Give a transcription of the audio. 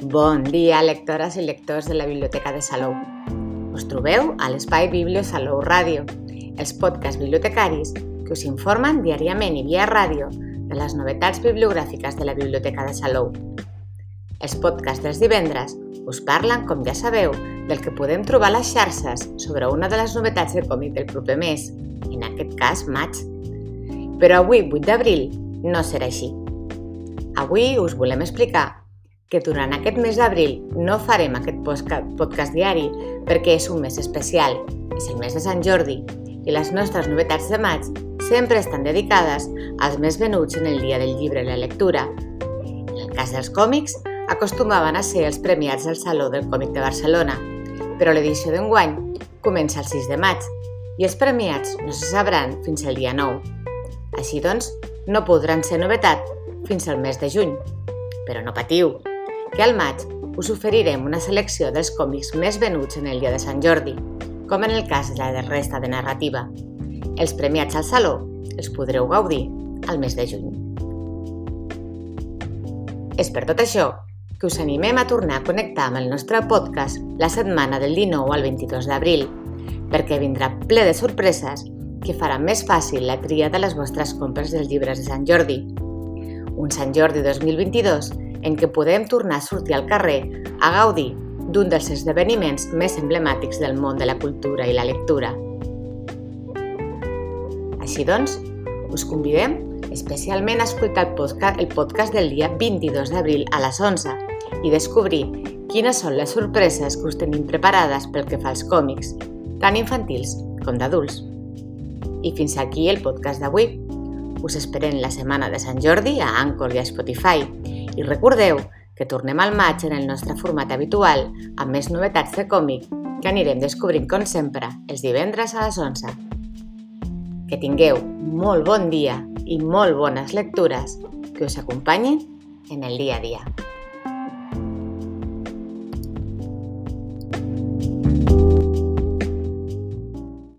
Bon dia, lectores i lectors de la Biblioteca de Salou. Us trobeu a l'espai Biblio Salou Ràdio, els podcasts bibliotecaris que us informen diàriament i via ràdio de les novetats bibliogràfiques de la Biblioteca de Salou. Els podcasts dels divendres us parlen, com ja sabeu, del que podem trobar a les xarxes sobre una de les novetats de còmic del proper mes, en aquest cas maig. Però avui, 8 d'abril, no serà així. Avui us volem explicar que durant aquest mes d'abril no farem aquest podcast diari perquè és un mes especial, és el mes de Sant Jordi, i les nostres novetats de maig sempre estan dedicades als més venuts en el dia del llibre i la lectura. En el cas dels còmics, acostumaven a ser els premiats al Saló del Còmic de Barcelona, però l'edició d'enguany comença el 6 de maig i els premiats no se sabran fins al dia 9. Així doncs, no podran ser novetat fins al mes de juny. Però no patiu, que al maig us oferirem una selecció dels còmics més venuts en el dia de Sant Jordi, com en el cas de la resta de narrativa. Els premiats al Saló els podreu gaudir al mes de juny. És per tot això que us animem a tornar a connectar amb el nostre podcast la setmana del 19 al 22 d'abril, perquè vindrà ple de sorpreses que faran més fàcil la tria de les vostres compres dels llibres de Sant Jordi. Un Sant Jordi 2022 en què podem tornar a sortir al carrer a gaudir d'un dels esdeveniments més emblemàtics del món de la cultura i la lectura. Així doncs, us convidem especialment a escoltar el podcast, el podcast del dia 22 d'abril a les 11 i descobrir quines són les sorpreses que us tenim preparades pel que fa als còmics, tant infantils com d'adults. I fins aquí el podcast d'avui. Us esperem la setmana de Sant Jordi a Anchor i a Spotify i recordeu que tornem al maig en el nostre format habitual amb més novetats de còmic que anirem descobrint com sempre els divendres a les 11. Que tingueu molt bon dia i molt bones lectures que us acompanyin en el dia a dia.